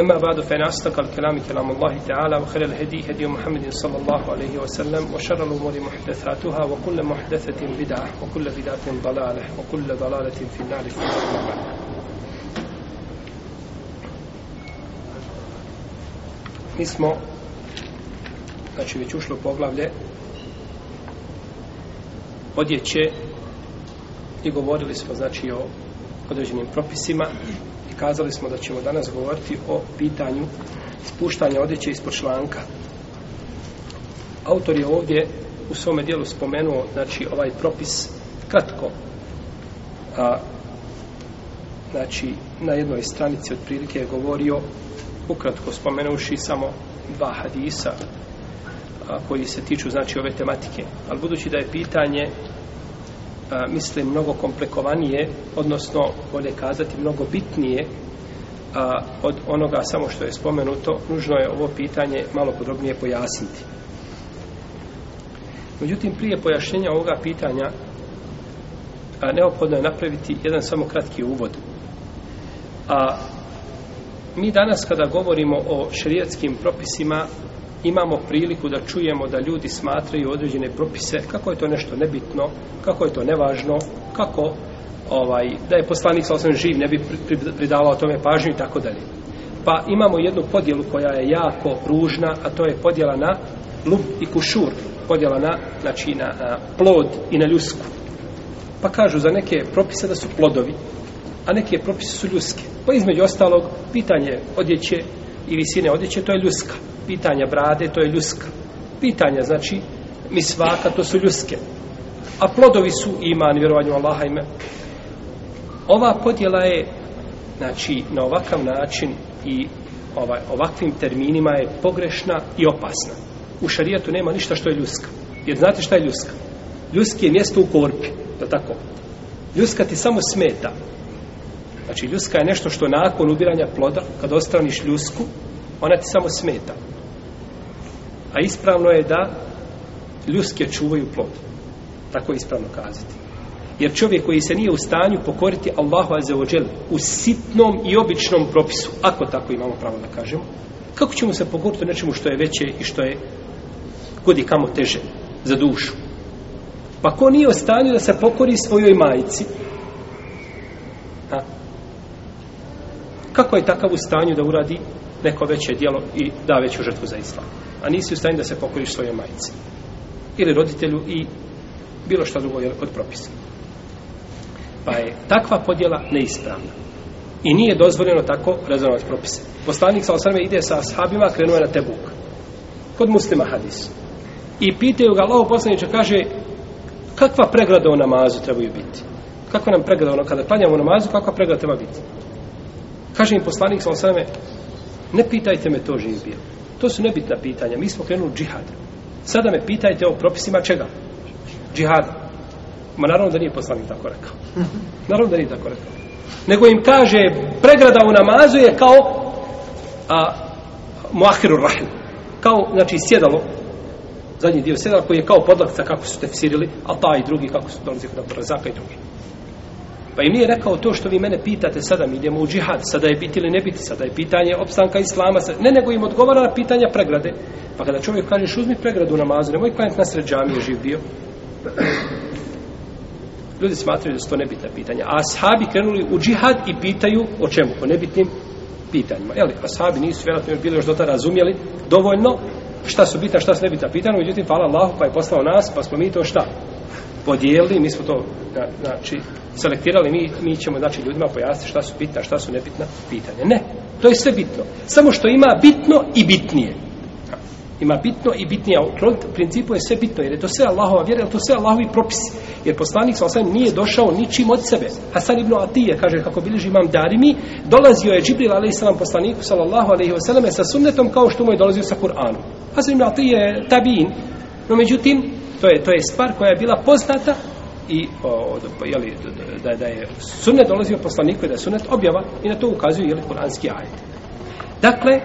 أما بعد فإن أصدق الكلام كلام الله تعالى وخير الهدي هدي محمد صلى الله عليه وسلم وشر الأمور محدثاتها وكل محدثة بدعة وكل بدعة ضلالة وكل ضلالة في النار في Mi smo, znači već ušlo poglavlje, odjeće i govorili smo, znači, o određenim propisima, kazali smo da ćemo danas govoriti o pitanju spuštanja odjeće ispod članka. Autor je ovdje u svome dijelu spomenuo znači, ovaj propis kratko. A, znači, na jednoj stranici od prilike je govorio ukratko spomenuši samo dva hadisa a, koji se tiču znači ove tematike. Ali budući da je pitanje mislim mnogo komplikovanije odnosno bolje kazati mnogo bitnije a, od onoga samo što je spomenuto nužno je ovo pitanje malo podrobnije pojasniti međutim prije pojašnjenja ovoga pitanja a, neophodno je napraviti jedan samo kratki uvod a mi danas kada govorimo o šrijatskim propisima imamo priliku da čujemo da ljudi smatraju određene propise kako je to nešto nebitno, kako je to nevažno, kako ovaj da je poslanik sa osam živ ne bi pridavao tome pažnju i tako dalje. Pa imamo jednu podjelu koja je jako ružna, a to je podjela na lub i kušur, podjela na, znači na a, plod i na ljusku. Pa kažu za neke propise da su plodovi, a neke propise su ljuske. Pa između ostalog, pitanje odjeće, i visine odjeće, to je ljuska. Pitanja brade, to je ljuska. Pitanja, znači, mi svaka, to su ljuske. A plodovi su iman, vjerovanju Allaha ime. Ova podjela je, znači, na ovakav način i ovaj, ovakvim terminima je pogrešna i opasna. U šarijetu nema ništa što je ljuska. Jer znate šta je ljuska? Ljuski je mjesto u korpi, da tako. Ljuska ti samo smeta. Znači, ljuska je nešto što nakon ubiranja ploda, kad ostraniš ljusku, ona ti samo smeta. A ispravno je da ljuske čuvaju plod. Tako je ispravno kazati. Jer čovjek koji se nije u stanju pokoriti Allahu Azzawajal u sitnom i običnom propisu, ako tako imamo pravo da kažemo, kako ćemo se pokoriti nečemu što je veće i što je kod i kamo teže za dušu? Pa ko nije u stanju da se pokori svojoj majici, kako je takav u stanju da uradi neko veće dijelo i da veću žrtvu za islam? A nisi u stanju da se pokoriš svojoj majici ili roditelju i bilo što drugo je od propisa. Pa je takva podjela neispravna. I nije dozvoljeno tako razvojavati propise. Poslanik sa osrme ide sa ashabima, krenuje na Tebuk. Kod muslima hadis. I pitaju ga, Allaho poslaniče kaže, kakva pregrada u namazu trebaju biti? Kako nam pregrada ono, kada planjamo u namazu, kakva pregrada treba biti? Kaže im poslanik sa osame, ne pitajte me to živ bio. To su nebitna pitanja. Mi smo krenuli džihad. Sada me pitajte o propisima čega? Džihad. Ma naravno da nije poslanik tako rekao. Naravno da nije tako rekao. Nego im kaže, pregrada u namazu je kao a, muahiru rahim. Kao, znači, sjedalo, zadnji dio sjedala koji je kao podlakca kako su tefsirili, a ta i drugi kako su dolazili kod Abdurazaka i drugi. Pa im nije rekao to što vi mene pitate sada, mi idemo u džihad, sada je biti ili ne biti, sada je pitanje opstanka islama, sada... ne nego im odgovara na pitanja pregrade. Pa kada čovjek kaže, uzmi pregradu na mazu, nemoj klient na sred džamije živ bio. Ljudi smatraju da su to nebitna pitanja. A ashabi krenuli u džihad i pitaju o čemu? O nebitnim pitanjima. Jel, ashabi nisu vjerojatno bili još do tada razumjeli dovoljno šta su bitna, šta su nebitna pitanja. Međutim, hvala Allahu pa je poslao nas, pa smo mi to šta? podijelili, mi smo to znači, selektirali, mi, mi ćemo znači, ljudima pojasniti šta su bitna, šta su nebitna pitanja. Ne, to je sve bitno. Samo što ima bitno i bitnije. Ima bitno i bitnije. U principu je sve bitno, jer je to sve Allahova vjera, jer to sve Allahovi propisi. Jer poslanik sa osam nije došao ničim od sebe. Hasan ibn Atija kaže, kako biliži imam darimi, dolazio je Džibril a.s. poslaniku sallallahu a.s. sa sunnetom kao što mu je dolazio sa Kur'anom. Hasan ibn Atija je tabin, no međutim, to je to je stvar koja je bila poznata i o, o, je li, da, da je sunnet dolazio poslaniku i da je sunnet objava i na to ukazuju je li kuranski ajit. Dakle,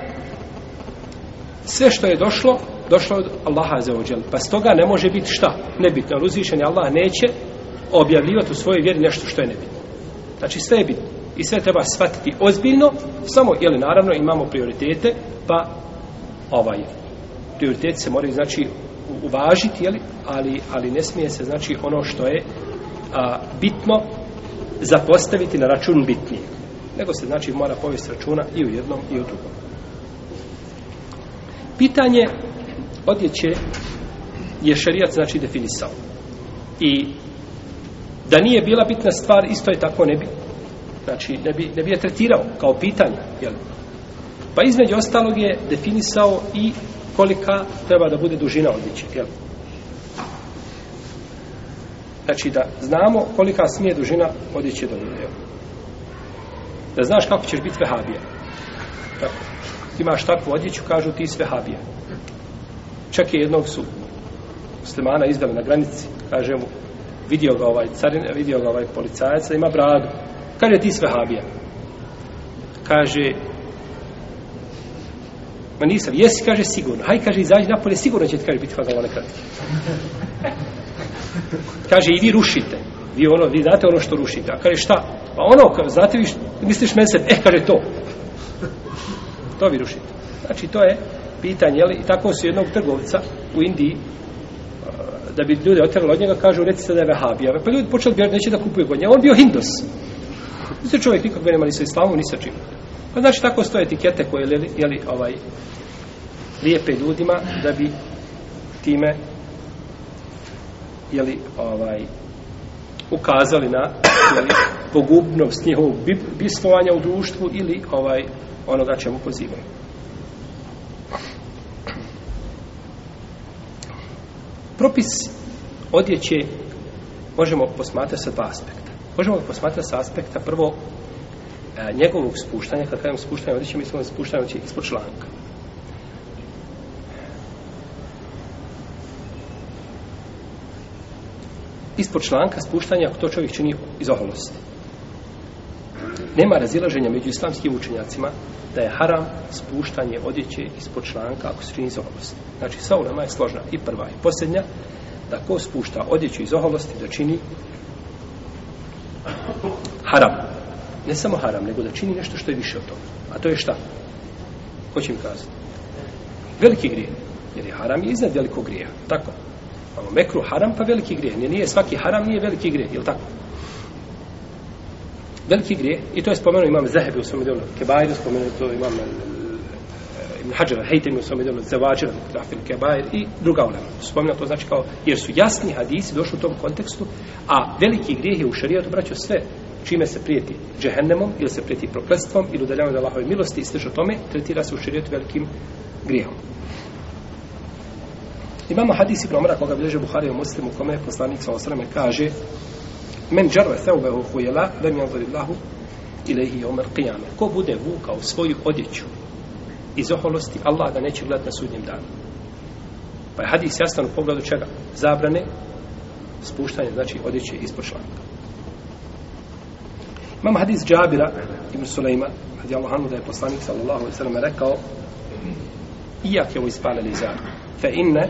sve što je došlo, došlo od Allaha za ođel. Pa s toga ne može biti šta? Nebitno. Uzvišen je Allah neće objavljivati u svojoj vjeri nešto što je nebitno. Znači sve je bitno. I sve treba shvatiti ozbiljno, samo, je li naravno, imamo prioritete, pa ovaj, prioritet se moraju, znači, uvažiti, jeli, ali, ali ne smije se, znači, ono što je a, bitno zapostaviti na račun bitnije. Nego se, znači, mora povesti računa i u jednom i u drugom. Pitanje odjeće je šarijac, znači, definisao. I da nije bila bitna stvar, isto je tako ne bi, znači, ne bi, ne bi je tretirao kao pitanje, jel? Pa između ostalog je definisao i kolika treba da bude dužina odjeće, jel? Znači da znamo kolika smije dužina odjeće da bude, jel? Da znaš kako ćeš biti vehabija. Tako. Imaš takvu odjeću, kažu ti sve vehabija. Čak je jednog su muslimana izdali na granici, kaže mu, vidio ga ovaj carin, vidio ga ovaj policajac, da ima bradu. Kaže ti sve vehabija. Kaže, Ma nisam, jesi, kaže, sigurno. Haj, kaže, izađi napolje, sigurno će ti, kaže, biti fazalo nekrat. kaže, i vi rušite. Vi ono, vi znate ono što rušite. A kaže, šta? Pa ono, kao, znate vi, što, misliš mesec? Eh, kaže, to. To vi rušite. Znači, to je pitanje, jel, i tako su jednog trgovca u Indiji, da bi ljudi otrali od njega, kažu, reci se da je vehabija. Pa ljudi počeli bi, neće da kupuje kod njega. On bio hindus. Mislim, čovjek nikog nema ni sa islamom, ni sa čim. Pa znači tako stoje etikete koje je li, je li ovaj, lijepe ljudima da bi time je li, ovaj, ukazali na je li, pogubnost njihovog bistvovanja u društvu ili ovaj onoga čemu pozivaju. Propis odjeće možemo posmatrati sa dva aspekta. Možemo posmatrati sa aspekta prvo E, njegovog spuštanja, kad kajem spuštanja odjeće, mislimo da spuštanja odjeće ispod članka. Ispod članka spuštanja, ako to čovjek čini iz oholosti. Nema razilaženja među islamskim učenjacima da je haram spuštanje odjeće ispod članka ako se čini iz oholosti. Znači, sva ulema je složna i prva i posljednja, da ko spušta odjeću iz oholosti da čini haram ne samo haram, nego da čini nešto što je više od toga. A to je šta? Ko će mi kazati? Veliki grije. Jer je haram je iznad velikog grija. Tako. Ali mekru haram pa veliki grije. Nije, nije svaki haram, nije veliki grije. Je tako? Veliki grije. I to je spomenuo imam Zahebi u svome delu. Kebajru spomenuo to imam eh, Ibn Hajar, Hejtemi u svome delu. Zavadžar, Trafil, Kebajr i druga ulema. Spomenuo to znači kao, jer su jasni hadisi došli u tom kontekstu, a veliki grije je u šarijetu, braćo, sve čime se prijeti džehennemom ili se prijeti prokletstvom ili udaljavanjem od Allahove milosti i slično tome tretira se u šerijetu velikim grijehom. Imamo hadis Ibn Omara koga bilježe Buhari u muslimu kome je poslanik sa osreme kaže men džarve theubehu hujela lem jadzorillahu ilaihi omer qiyame ko bude vukao svoju odjeću iz oholosti Allah ga neće gledati na sudnjem danu. Pa je hadis jasno u pogledu čega? Zabrane spuštanje, znači odjeće ispod šlanka. Imamo hadis Džabira ibn Sulejma, radi Allah da je poslanik sallallahu alaihi sallam rekao Iak je ovo ispalili izar, fe inne,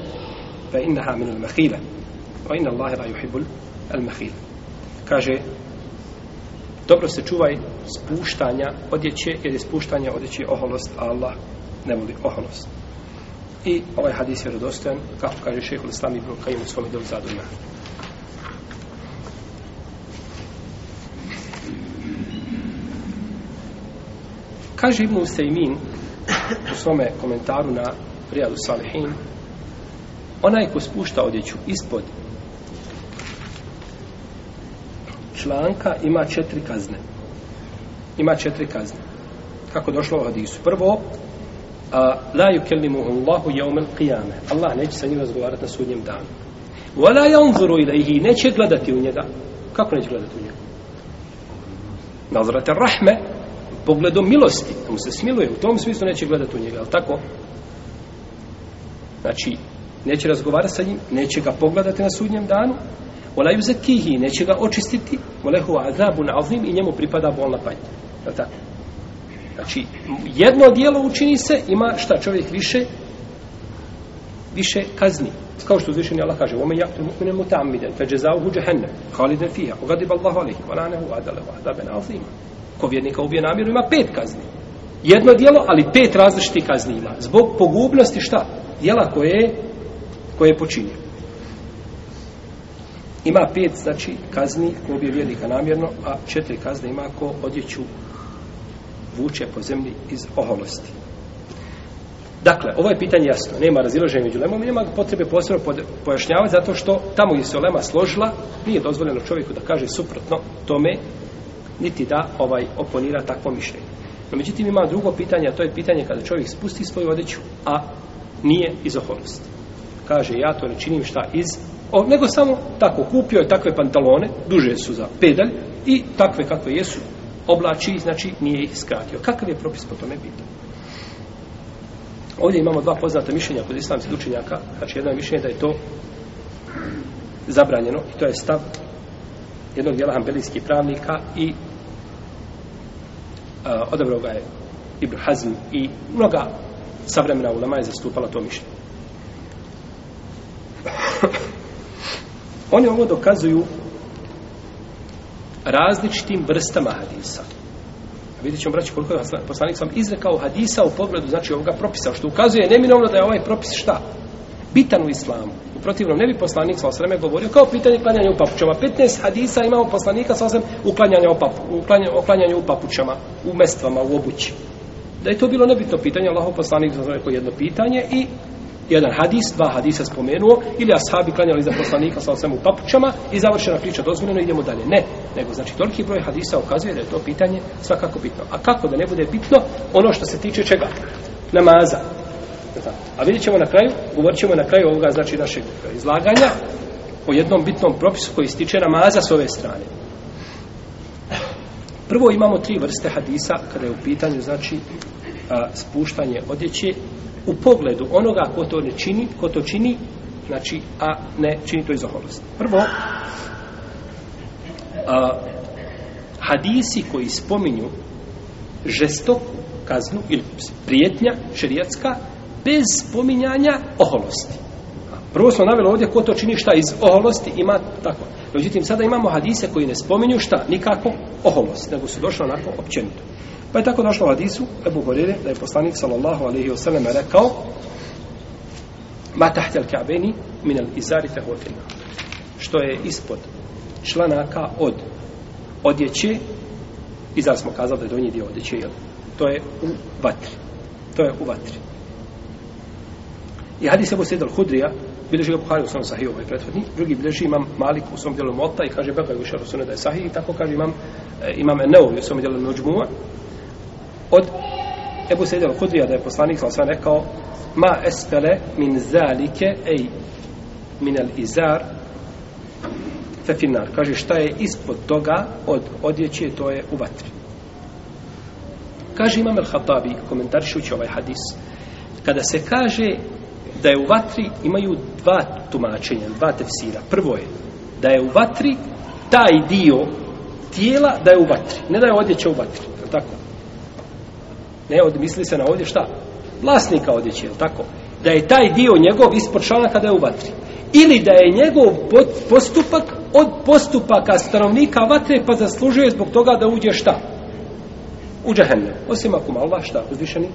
fe inne ha minul mehile, fe inne Allahe la juhibul el mehile. Kaže, dobro se čuvaj spuštanja odjeće, jer je spuštanja odjeće oholost, a Allah ne voli oholost. I ovaj hadis je rodostojan, kako kaže šehe Hulislam ibn Kajim u svome dobu zadu imahe. Kaže Ibn Usaymin u svome komentaru na Prijadu Salihin, onaj ko spušta odjeću ispod članka ima četiri kazne. Ima četiri kazne. Kako došlo u hadisu? Prvo, a, la yukellimuhu Allahu yawmal qiyamah. Allah neće sa njim razgovarati na sudnjem danu. Wa la yanzuru ilayhi, neće gledati u njega. Kako neće gledati u njega? Nazrate rahme, pogledom milosti, da mu se smiluje, u tom smislu neće gledati u njega, ali tako? Znači, neće razgovarati sa njim, neće ga pogledati na sudnjem danu, ona ju za kihi, neće ga očistiti, molehu adabu na ovim i njemu pripada bolna patnja. Je li tako? Znači, jedno dijelo učini se, ima šta čovjek više, više kazni. Kao što uzvišeni Allah kaže, ome jaktu mu'mine mutamide, fe džezauhu džehennem, kalide fija, ugadib Allahu alihi, vananehu adale, vahdabe na ovima ko vjernika ubije namjeru, ima pet kazni. Jedno dijelo, ali pet različiti kazni ima. Zbog pogubnosti šta? Dijela koje, koje je počinio. Ima pet, znači, kazni ko ubije vjernika namjerno, a četiri kazne ima ko odjeću vuče po zemlji iz oholosti. Dakle, ovo je pitanje jasno. Nema razilaženja među lemom, nema potrebe posebno pojašnjavati, zato što tamo gdje se olema složila, nije dozvoljeno čovjeku da kaže suprotno tome niti da ovaj oponira takvo mišljenje. No, međutim, ima drugo pitanje, a to je pitanje kada čovjek spusti svoju odeću, a nije iz oholosti. Kaže, ja to ne činim šta iz... O, nego samo tako, kupio je takve pantalone, duže su za pedalj, i takve kakve jesu, oblači, znači nije ih skratio. Kakav je propis po tome pitanje? Ovdje imamo dva poznata mišljenja kod islamskih učenjaka, znači jedno je mišljenje da je to zabranjeno i to je stav jednog dijela hambelijskih pravnika i Eh, odabrao ga je Ibn Hazm i mnoga savremena ulema je zastupala to mišljenje. Oni ovo dokazuju različitim vrstama hadisa. Vidjet ćemo, braći, koliko je poslanik sam izrekao hadisa u pogledu, znači, ovoga propisa, što ukazuje neminovno da je ovaj propis šta? bitan u islamu. U protivnom, ne bi poslanik sa osreme govorio kao pitanje klanjanja u papućama. 15 hadisa imamo poslanika sa osreme u klanjanju u, papu, u, klanjanju, u, klanjanju u papućama, u mestvama, u obući. Da je to bilo nebitno pitanje, Allaho poslanik za osreme jedno pitanje i jedan hadis, dva hadisa spomenuo, ili ashabi klanjali za poslanika sa osreme u papućama i završena priča dozvoljeno, idemo dalje. Ne, nego znači toliki broj hadisa ukazuje da je to pitanje svakako bitno. A kako da ne bude bitno ono što se tiče čega? Namaza. A vidjet ćemo na kraju, govorit ćemo na kraju ovoga, znači našeg izlaganja, o jednom bitnom propisu koji stiče namaza s ove strane. Prvo imamo tri vrste hadisa kada je u pitanju, znači, a, spuštanje odjeće u pogledu onoga ko to ne čini, ko to čini, znači, a ne čini to iz oholosti. Prvo, a, hadisi koji spominju žestoku kaznu ili prijetnja šerijatska bez spominjanja oholosti. Prvo smo navjeli ovdje ko to čini šta iz oholosti ima tako. Međutim, sada imamo hadise koji ne spominju šta, nikako oholost, nego su došli onako općenito. Pa je tako došlo u hadisu, Ebu Horire, da je poslanik sallallahu alaihi wa sallam rekao Ma tahte al ka'beni min al izari fehofina što je ispod članaka od odjeće izar smo kazali da je donji dio odjeće jel? to je u vatri to je u vatri I hadis Ebu Sejda al-Hudrija, bileži ga Buhari u svom sahiju, ovaj prethodni, drugi bileži imam Malik u svom djelu Mota i kaže Bekaj u šaru sunu da je sahiju, i tako kaže imam, eh, imam Eneo u svom djelu Nođmua, od Ebu Sejda al-Hudrija da je poslanik sa sve rekao, ma espele min zalike ej min al-izar fefinar, kaže šta je ispod toga od odjeće, to je u vatri. Kaže imam el-Hatabi, komentarišući ovaj hadis, kada se kaže da je u vatri imaju dva tumačenja, dva tefsira. Prvo je da je u vatri taj dio tijela da je u vatri. Ne da je odjeća u vatri. Je tako? Ne, od, misli se na ovdje šta? Vlasnika odjeće, je tako? Da je taj dio njegov ispod članaka da je u vatri. Ili da je njegov postupak od postupaka stanovnika vatre pa zaslužuje zbog toga da uđe šta? U džahennem. Osim ako malo šta, uzvišeni?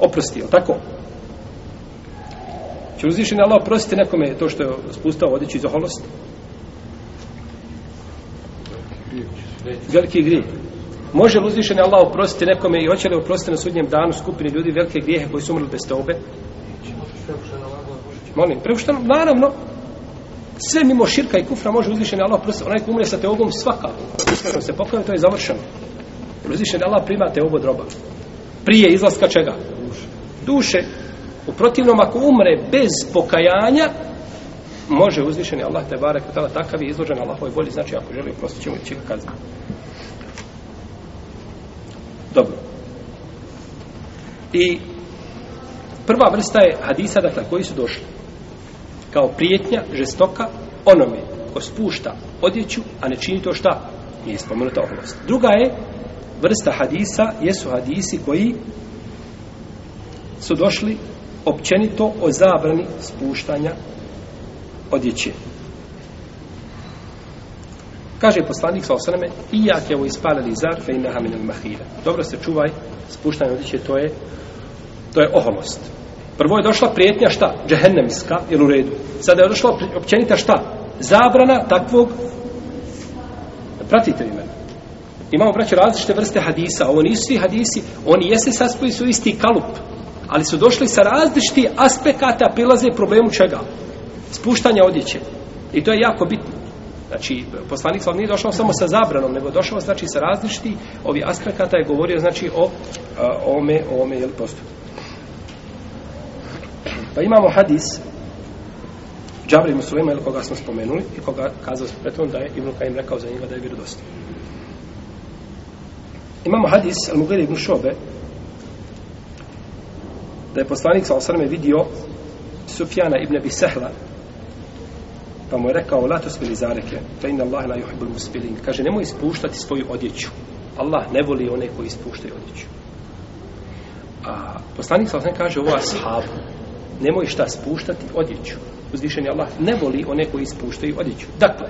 Oprosti, je tako? Če znači, uzvišen Allah oprostiti nekome to što je spustao odjeću iz oholosti? Veliki grije. Može li uzvišen Allah oprostiti nekome i hoće li oprostiti na sudnjem danu skupine ljudi velike grijehe koji su umrli bez tobe? Molim, prepušteno, naravno, sve mimo širka i kufra može uzvišen Allah oprostiti. Onaj ko umre sa teobom svakako, iskreno se pokloni, to je završeno. Uzvišen Allah prima teobu droba. Prije izlaska čega? Duše. Duše, U protivnom, ako umre bez pokajanja, može uzvišeni Allah te barek tala takav je izložen Allahovoj volji, znači ako želi oprostit ćemo ići kazni. Dobro. I prva vrsta je hadisa, dakle, koji su došli kao prijetnja, žestoka, onome ko spušta odjeću, a ne čini to šta? Nije spomenuta oblast. Druga je vrsta hadisa, jesu hadisi koji su došli općenito o zabrani spuštanja odjeće. Kaže poslanik sa osaname, i ja kevo ispalili zar, fe inaha minel mahira. Dobro se čuvaj, spuštanje odjeće, to je, to je oholost. Prvo je došla prijetnja šta? Džehennemska, jel u redu? Sada je došla općenita šta? Zabrana takvog... Pratite vi mene. Imamo, braće, različite vrste hadisa. Ovo nisu svi hadisi, oni jeste saspoji su isti kalup ali su došli sa različiti aspekata prilaze problemu čega? Spuštanja odjeće. I to je jako bitno. Znači, poslanik slav nije došao samo sa zabranom, nego došao znači sa različiti ovi aspekata je govorio znači o ome, o ome, jel postupu. Pa imamo hadis Džabri Musulima, ili koga smo spomenuli, i koga kazao smo pretom da je Ibn Kajim rekao za njega da je vjerodostan. Imamo hadis Al-Mughir ibn Šobe, da je poslanik sa osrme vidio Sufjana ibn Abi Sehla pa mu je rekao la to spili zareke fe inna Allah la yuhibbul muspilin kaže nemoj ispuštati svoju odjeću Allah ne voli one koji ispuštaju odjeću a poslanik sa osrme kaže ovo ashabu nemoj šta spuštati odjeću uzvišen je Allah ne voli one koji ispuštaju odjeću dakle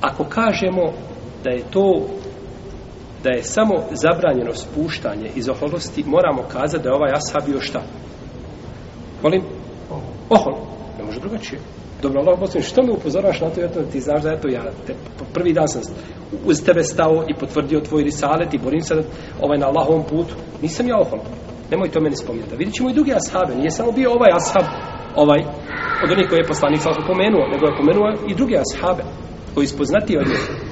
ako kažemo da je to da je samo zabranjeno spuštanje iz oholosti, moramo kazati da je ovaj ashab bio šta? Molim? Ohol. Ne može drugačije. Dobro, Allah poslije, što me upozoraš na to, ja to ti znaš da je to ja, te, prvi dan sam uz tebe stao i potvrdio tvoj risalet i borim se ovaj na Allahovom putu, nisam ja ohol. Nemoj to meni spominjati. Vidjet ćemo i drugi ashabe, nije samo bio ovaj ashab, ovaj, od onih koji je poslanik sam pomenuo, nego je pomenuo i drugi ashabe, koji je spoznatio njih.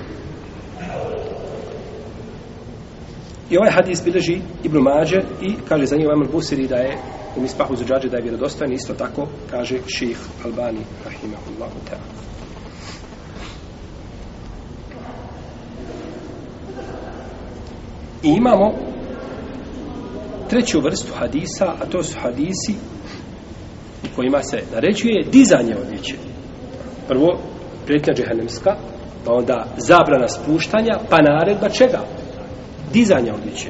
I ovaj hadis bileži Ibn Mađe i kaže za njegov Amr Busiri da je u Mispahu za džađe da je vjerodostojan isto tako kaže ših Albani rahimahullahu ta'ala. I imamo treću vrstu hadisa, a to su hadisi u kojima se naređuje dizanje odjeće. Prvo, prijetnja džehanemska, pa onda zabrana spuštanja, pa naredba čega? dizanja odjeće.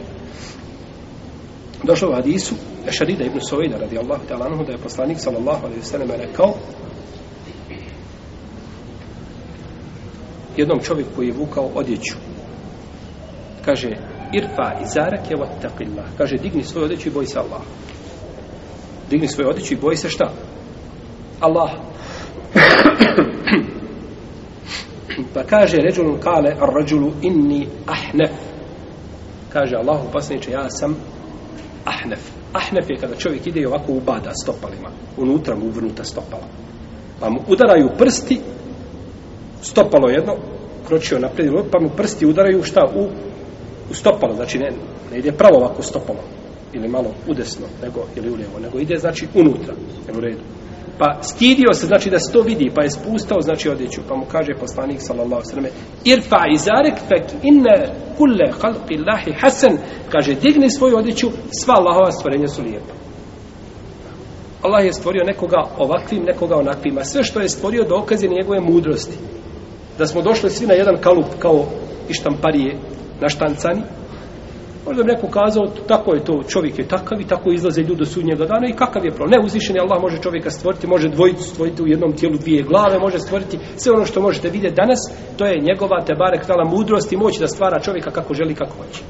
Došao u hadisu, Ešarida ibn Sovejda radi Allahu te lanuhu, da je poslanik sallallahu alaihi sallam rekao jednom čovjeku koji je vukao odjeću. Kaže, irfa i zarak je vattaqillah. Kaže, digni svoju odjeću i boj se Allah. Digni svoju odjeću i boj se šta? Allah. pa kaže, ređulun kale, ar ređulu inni ahnef kaže Allahu poslaniče, ja sam ahnef. Ahnef je kada čovjek ide ovako ubada stopalima, unutra mu uvrnuta stopala. Pa mu udaraju prsti, stopalo jedno, kročio naprijed, pa mu prsti udaraju šta u, u stopalo, znači ne, ne ide pravo ovako stopalo, ili malo udesno, nego, ili ulijevo, nego ide znači unutra, u redu. Pa stidio se, znači da se to vidi, pa je spustao, znači odjeću, pa mu kaže poslanik sallallahu alejhi ve selleme: "Irfa izarek fa inna kulla khalqi Allahi hasan." Kaže: "Digni svoju odjeću, sva Allahova stvorenja su lijepa." Allah je stvorio nekoga ovakvim, nekoga onakvim, a sve što je stvorio dokaz je njegove mudrosti. Da smo došli svi na jedan kalup kao i štamparije na štancani, Možda bi neko kazao, tako je to, čovjek je takav i tako izlaze ljudi do sudnjega dana i kakav je problem. Ne, uzvišen je Allah, može čovjeka stvoriti, može dvojicu stvoriti u jednom tijelu dvije glave, može stvoriti sve ono što možete vidjeti danas, to je njegova tebare kvala mudrost i moć da stvara čovjeka kako želi, kako hoće.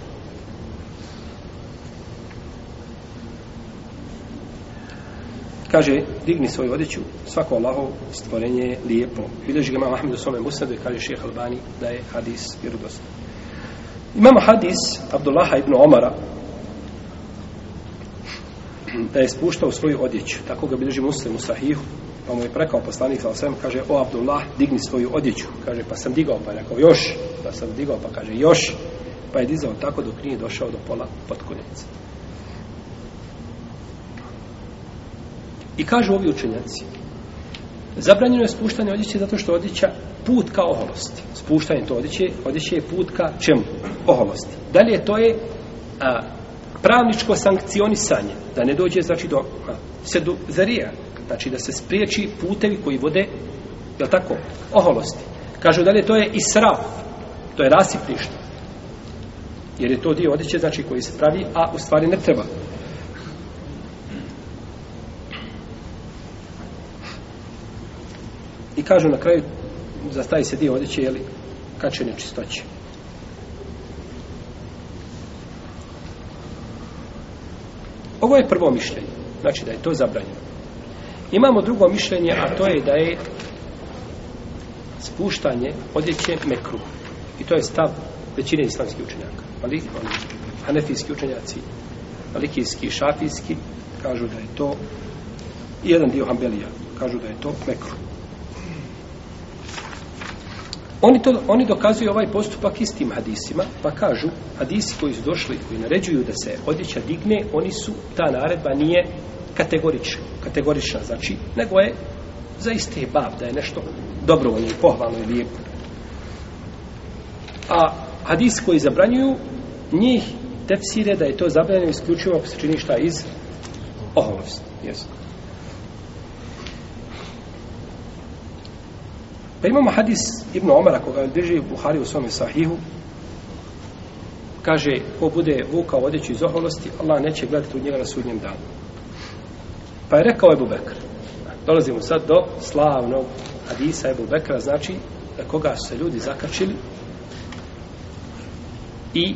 Kaže, digni svoju odjeću, svako Allahov stvorenje je lijepo. Bileži ga imam Ahmed u svome musnadu i kaže šeha Albani da je hadis vjerodostan. Imamo hadis Abdullaha ibn Omara da je spuštao svoju odjeću. Tako ga bilježi muslim u sahihu. Pa mu je prekao poslanik sa osvijem, kaže, o Abdullah, digni svoju odjeću. Kaže, pa sam digao, pa je rekao, još. Pa sam digao, pa kaže, još. Pa je dizao tako dok nije došao do pola potkunjaca. I kažu ovi učenjaci, Zabranjeno je spuštanje odjeće zato što odjeća put ka oholosti. Spuštanje to odjeće, odjeće je put ka čemu? Oholosti. Dalje to je a, pravničko sankcionisanje, da ne dođe znači do a, sedu zarija, znači da se spriječi putevi koji vode, je tako, oholosti. Kažu dalje to je israf, to je rasipništvo. Jer je to dio odjeće znači koji se pravi, a u stvari ne treba. I kažu na kraju, za taj se dio odjeće, jeli, kačenje čistoće. Ovo je prvo mišljenje, znači da je to zabranjeno. Imamo drugo mišljenje, a to je da je spuštanje odjeće mekru. I to je stav većine islamskih učenjaka. Ali, oni, hanefijski učenjaci, malikijski i šafijski, kažu da je to i jedan dio hambelija, kažu da je to mekru. Oni, to, oni dokazuju ovaj postupak istim hadisima, pa kažu, hadisi koji su došli, koji naređuju da se odjeća digne, oni su, ta naredba nije kategorična, kategorična znači, nego je zaiste je bav da je nešto dobrovoljno i pohvalno i lijepo. A hadisi koji zabranjuju, njih tefsire da je to zabranjeno isključivo ako se čini šta iz oholosti. Jesu. Pa imamo hadis Ibnu Omara koga drži Buhari u svom sahihu. Kaže, ko bude vukao odjeću iz oholosti, Allah neće gledati u njega na sudnjem danu. Pa je rekao Ebu Bekr. Dolazimo sad do slavnog hadisa Ebu Bekra, znači da koga su se ljudi zakačili i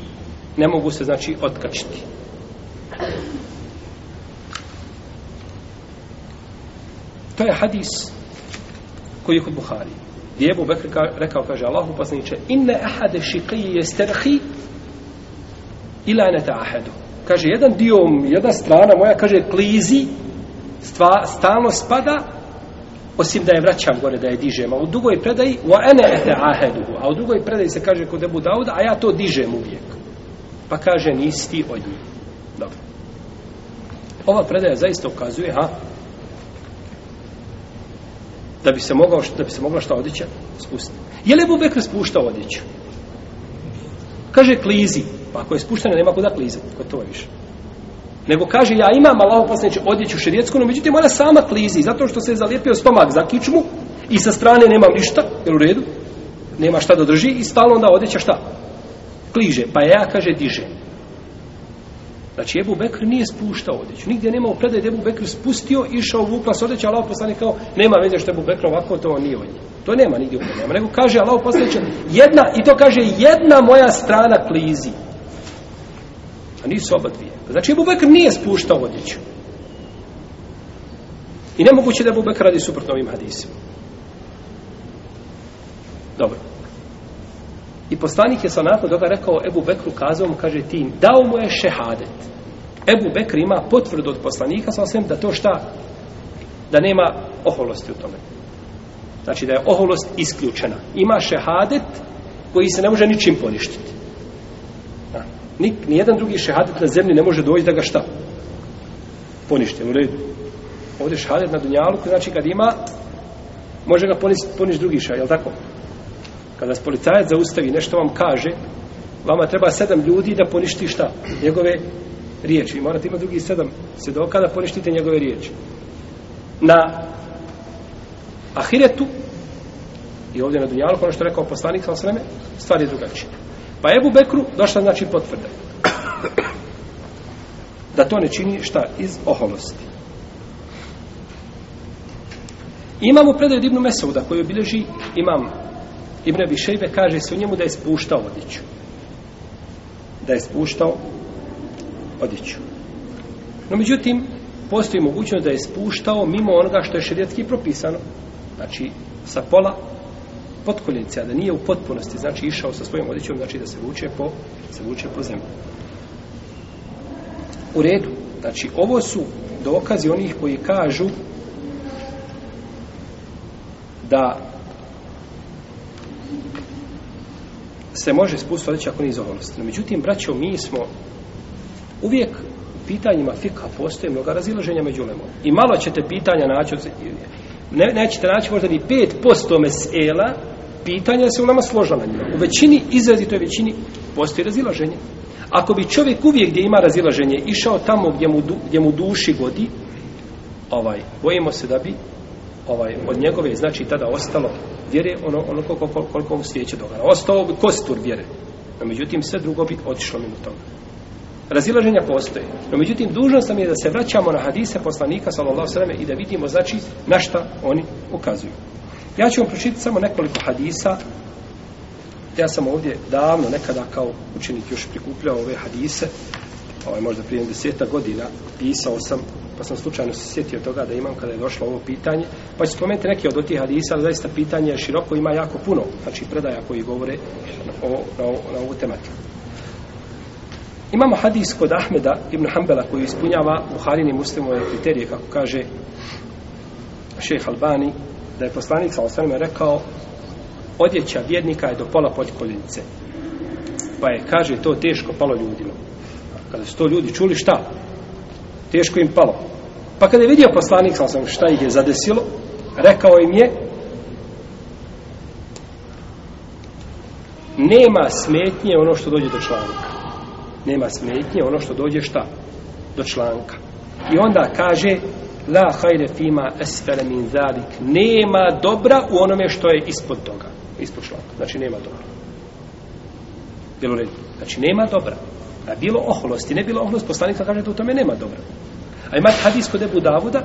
ne mogu se, znači, otkačiti. To je hadis koji je kod Buharije gdje je Ebu Bekr ka, rekao, kaže Allahu poslaniče, inne ahade šikiji je sterhi ila ne ta ahedu. Kaže, jedan dio, jedna strana moja, kaže, klizi, stva, stalno spada, osim da je vraćam gore, da je dižem, a u drugoj predaji, wa ene ete ahedu, a u drugoj predaji se kaže kod Ebu Dauda, a ja to dižem uvijek. Pa kaže, nisi ti od njih. Dobro. Ova predaja zaista ukazuje, ha, da bi se mogao da bi se mogla šta odjeća spustiti. Je li Bubek spuštao odjeću? Kaže klizi, pa ako je spušteno nema kuda klizati, kod to više. Nego kaže ja imam malo poslednje odjeću šerijetsku, no međutim ona sama klizi zato što se je zalijepio stomak za kičmu i sa strane nema ništa, je u redu? Nema šta da drži i stalno onda odjeća šta? Kliže, pa ja kaže dižem. Znači, Ebu Bekr nije spuštao odjeću. Nigdje nema u predaj da Ebu Bekr spustio, išao, vukla se odjeća, Allah poslanik kao, nema veze što Ebu Bekr ovako, to nije on. To nema nigdje u predaj. Nego kaže, Allah poslanik, jedna, i to kaže, jedna moja strana klizi. A nisu oba dvije. Znači, Ebu Bekr nije spuštao odjeću. I nemoguće da Ebu Bekr radi suprotno ovim hadisima. Dobro. I poslanik je sa nakon toga rekao Ebu Bekru kazao mu, kaže ti, dao mu je šehadet. Ebu Bekr ima potvrdu od poslanika sa osvijem da to šta? Da nema oholosti u tome. Znači da je oholost isključena. Ima šehadet koji se ne može ničim poništiti. Da. Nik, nijedan drugi šehadet na zemlji ne može doći da ga šta? Poništen, u redu. Ovdje šehadet na Dunjalu, znači kad ima, može ga poništiti poniš drugi šehadet, je li tako? Kad vas policajac zaustavi, nešto vam kaže, vama treba sedam ljudi da poništi šta? Njegove riječi. I morate imati drugi sedam svjedoka da poništite njegove riječi. Na Ahiretu i ovdje na Dunjalku, ono što je rekao poslanik sa osreme, stvar je drugačija. Pa Ebu Bekru došla znači potvrda. Da to ne čini šta? Iz oholosti. Imamo predaj Dibnu Mesauda koji obilježi imam Ibn Abi Šejbe kaže se o njemu da je spuštao odiću. Da je spuštao odiću. No, međutim, postoji mogućnost da je spuštao mimo onoga što je šedjetski propisano. Znači, sa pola potkoljenice, a da nije u potpunosti, znači išao sa svojom odićom, znači da se vuče po, se vuče po zemlju. U redu. Znači, ovo su dokazi onih koji kažu da se može spustiti odjeća ako nije zoholost. No, međutim, braćo, mi smo uvijek u pitanjima fika postoje mnoga razilaženja među lemom. I malo ćete pitanja naći, ne, nećete naći možda ni 5% mesela, pitanja se u nama složa na njima. U većini, izrazitoj većini, postoji razilaženje. Ako bi čovjek uvijek gdje ima razilaženje išao tamo gdje mu, gdje mu duši godi, ovaj, bojimo se da bi ovaj od njegove znači tada ostalo vjere ono ono koliko koliko mu svijeće dogara ostalo bi kostur vjere no međutim sve drugo bi otišlo mimo toga razilaženja postoje no međutim dužnost nam je da se vraćamo na hadise poslanika sallallahu alejhi i da vidimo znači na šta oni ukazuju ja ću vam pročitati samo nekoliko hadisa ja sam ovdje davno nekada kao učenik još prikupljao ove hadise ovaj, možda prije deseta godina pisao sam pa sam slučajno se sjetio toga da imam kada je došlo ovo pitanje, pa ću spomenuti neke od tih hadisa, ali zaista pitanje je široko, ima jako puno, znači predaja koji govore o, na, na ovu tematiku. Imamo hadis kod Ahmeda ibn Hanbala koji ispunjava u Harini muslimove kriterije, kako kaže šejh Albani, da je poslanik sa osvrme rekao odjeća vjednika je do pola potkoljenice. Pa je, kaže, to teško palo ljudima. Kada su to ljudi čuli, šta? teško im palo. Pa kada je vidio poslanik, sam sam šta ih je zadesilo, rekao im je, nema smetnje ono što dođe do članka. Nema smetnje ono što dođe šta? Do članka. I onda kaže, la hajde fima esfele min zalik, nema dobra u onome što je ispod toga, ispod članka. Znači nema dobra. Jel u redu? Znači nema dobra da bilo oholosti, ne bilo oholosti, poslanik sam kaže da u tome nema dobro. A imate hadis kod Ebu Davuda,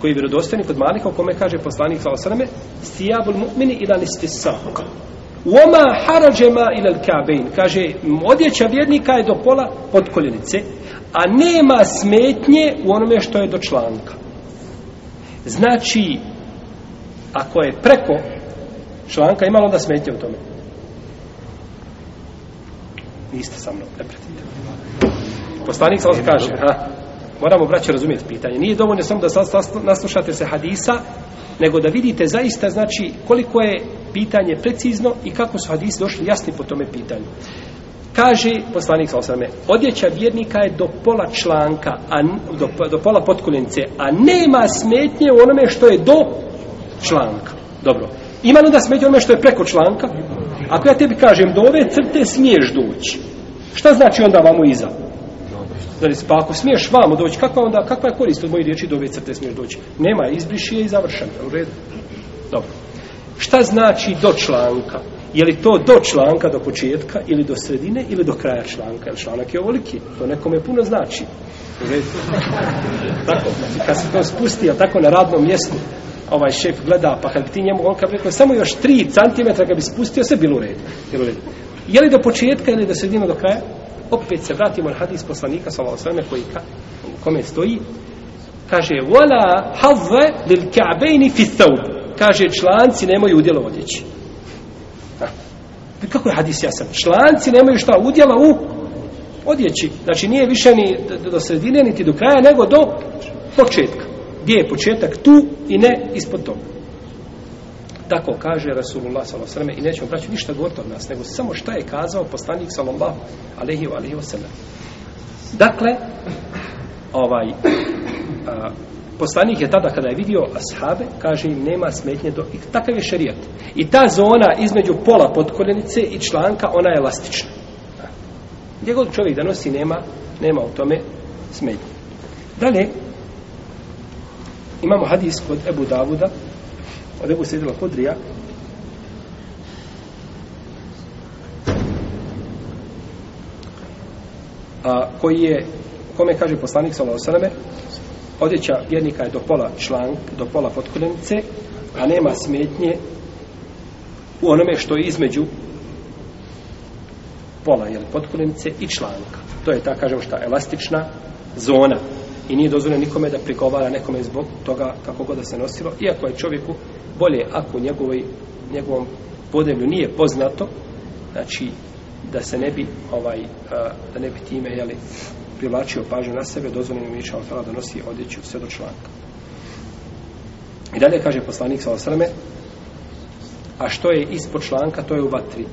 koji je vjerodostojni kod Malika, u kome kaže poslanik sa osrame, stijabul mu'mini ila nistisak. Uoma harađema ila l'kabein. Kaže, odjeća vjernika je do pola pod koljenice, a nema smetnje u onome što je do članka. Znači, ako je preko članka, imalo da smetnje u tome niste sa mnom, ne pretite. Poslanik sam kaže, ha, moramo braće razumjeti pitanje. Nije dovoljno samo da naslušate se hadisa, nego da vidite zaista znači koliko je pitanje precizno i kako su hadisi došli jasni po tome pitanju. Kaže poslanik sa osrame, odjeća vjernika je do pola članka, a, do, do pola potkuljenice, a nema smetnje u onome što je do članka. Dobro. Ima li da smetnje u onome što je preko članka? Ima. Ako ja tebi kažem do ove crte smiješ doći, šta znači onda vamo iza? Znači, pa ako smiješ vamo doći, kakva, onda, kakva je korist od mojih riječi do ove crte smiješ doći? Nema, izbriši je i završam. U redu? Dobro. Šta znači do članka? Je li to do članka, do početka, ili do sredine, ili do kraja članka? Jer članak je ovoliki. To nekome puno znači. tako, znači, kad se to spusti, ali tako na radnom mjestu, ovaj šef gleda, pa kad bi ti njemu, on kad bi rekao, samo još 3 cm kad bi spustio se, bilo u redu. Bilo u redu. Je li do početka, ili do sredina, do kraja? Opet se vratimo na hadis poslanika, svala osvrame, koji ka, kome stoji, kaže, wala havve lil ka'bejni fithaw. Kaže, članci nemaju udjela odjeći. Da. Pa kako je hadis jasan? Članci nemaju šta udjela u odjeći. Znači, nije više ni do sredine, niti do kraja, nego do početka gdje je početak tu i ne ispod toga. Tako kaže Rasulullah s.a.v. i nećemo braću ništa govoriti od nas, nego samo šta je kazao poslanik sallallahu alaihi wa alaihi wa Dakle, ovaj, a, poslanik je tada kada je vidio ashabe, kaže im nema smetnje do... I takav je šarijat. I ta zona između pola podkoljenice i članka, ona je elastična. Gdje god čovjek da nosi, nema, nema u tome smetnje. Dalje, Imamo hadis kod Ebu Davuda, od Ebu Sredila Kudrija. A, koji je, kome kaže poslanik Salao Sarame, odjeća vjernika je do pola člank, do pola potkoljenice, a nema smetnje u onome što je između pola, jel, potkoljenice i članka. To je ta, kažemo šta, elastična zona i nije dozvoljeno nikome da prigovara nekome zbog toga kako god da se nosilo, iako je čovjeku bolje ako njegovoj, njegovom podemlju nije poznato, znači da se ne bi ovaj a, da ne bi time jeli, privlačio pažnju na sebe, dozvoljeno mi je da nosi odjeću sve do članka. I dalje kaže poslanik sa osrame, a što je ispod članka, to je u vatri.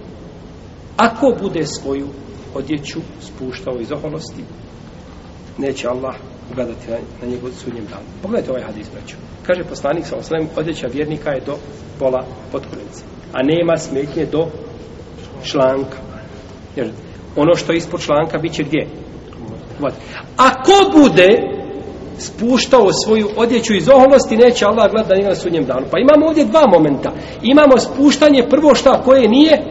Ako bude svoju odjeću spuštao iz oholosti, neće Allah ugledati na, na njegov sudnjem danu. Pogledajte ovaj hadis braću. Kaže poslanik sa osrem, odjeća vjernika je do pola potkulice. A nema smetnje do članka. Jer ono što je ispod članka bit će gdje? Ako bude spuštao svoju odjeću iz oholosti, neće Allah gledati na njega na sudnjem danu. Pa imamo ovdje dva momenta. Imamo spuštanje prvo šta koje nije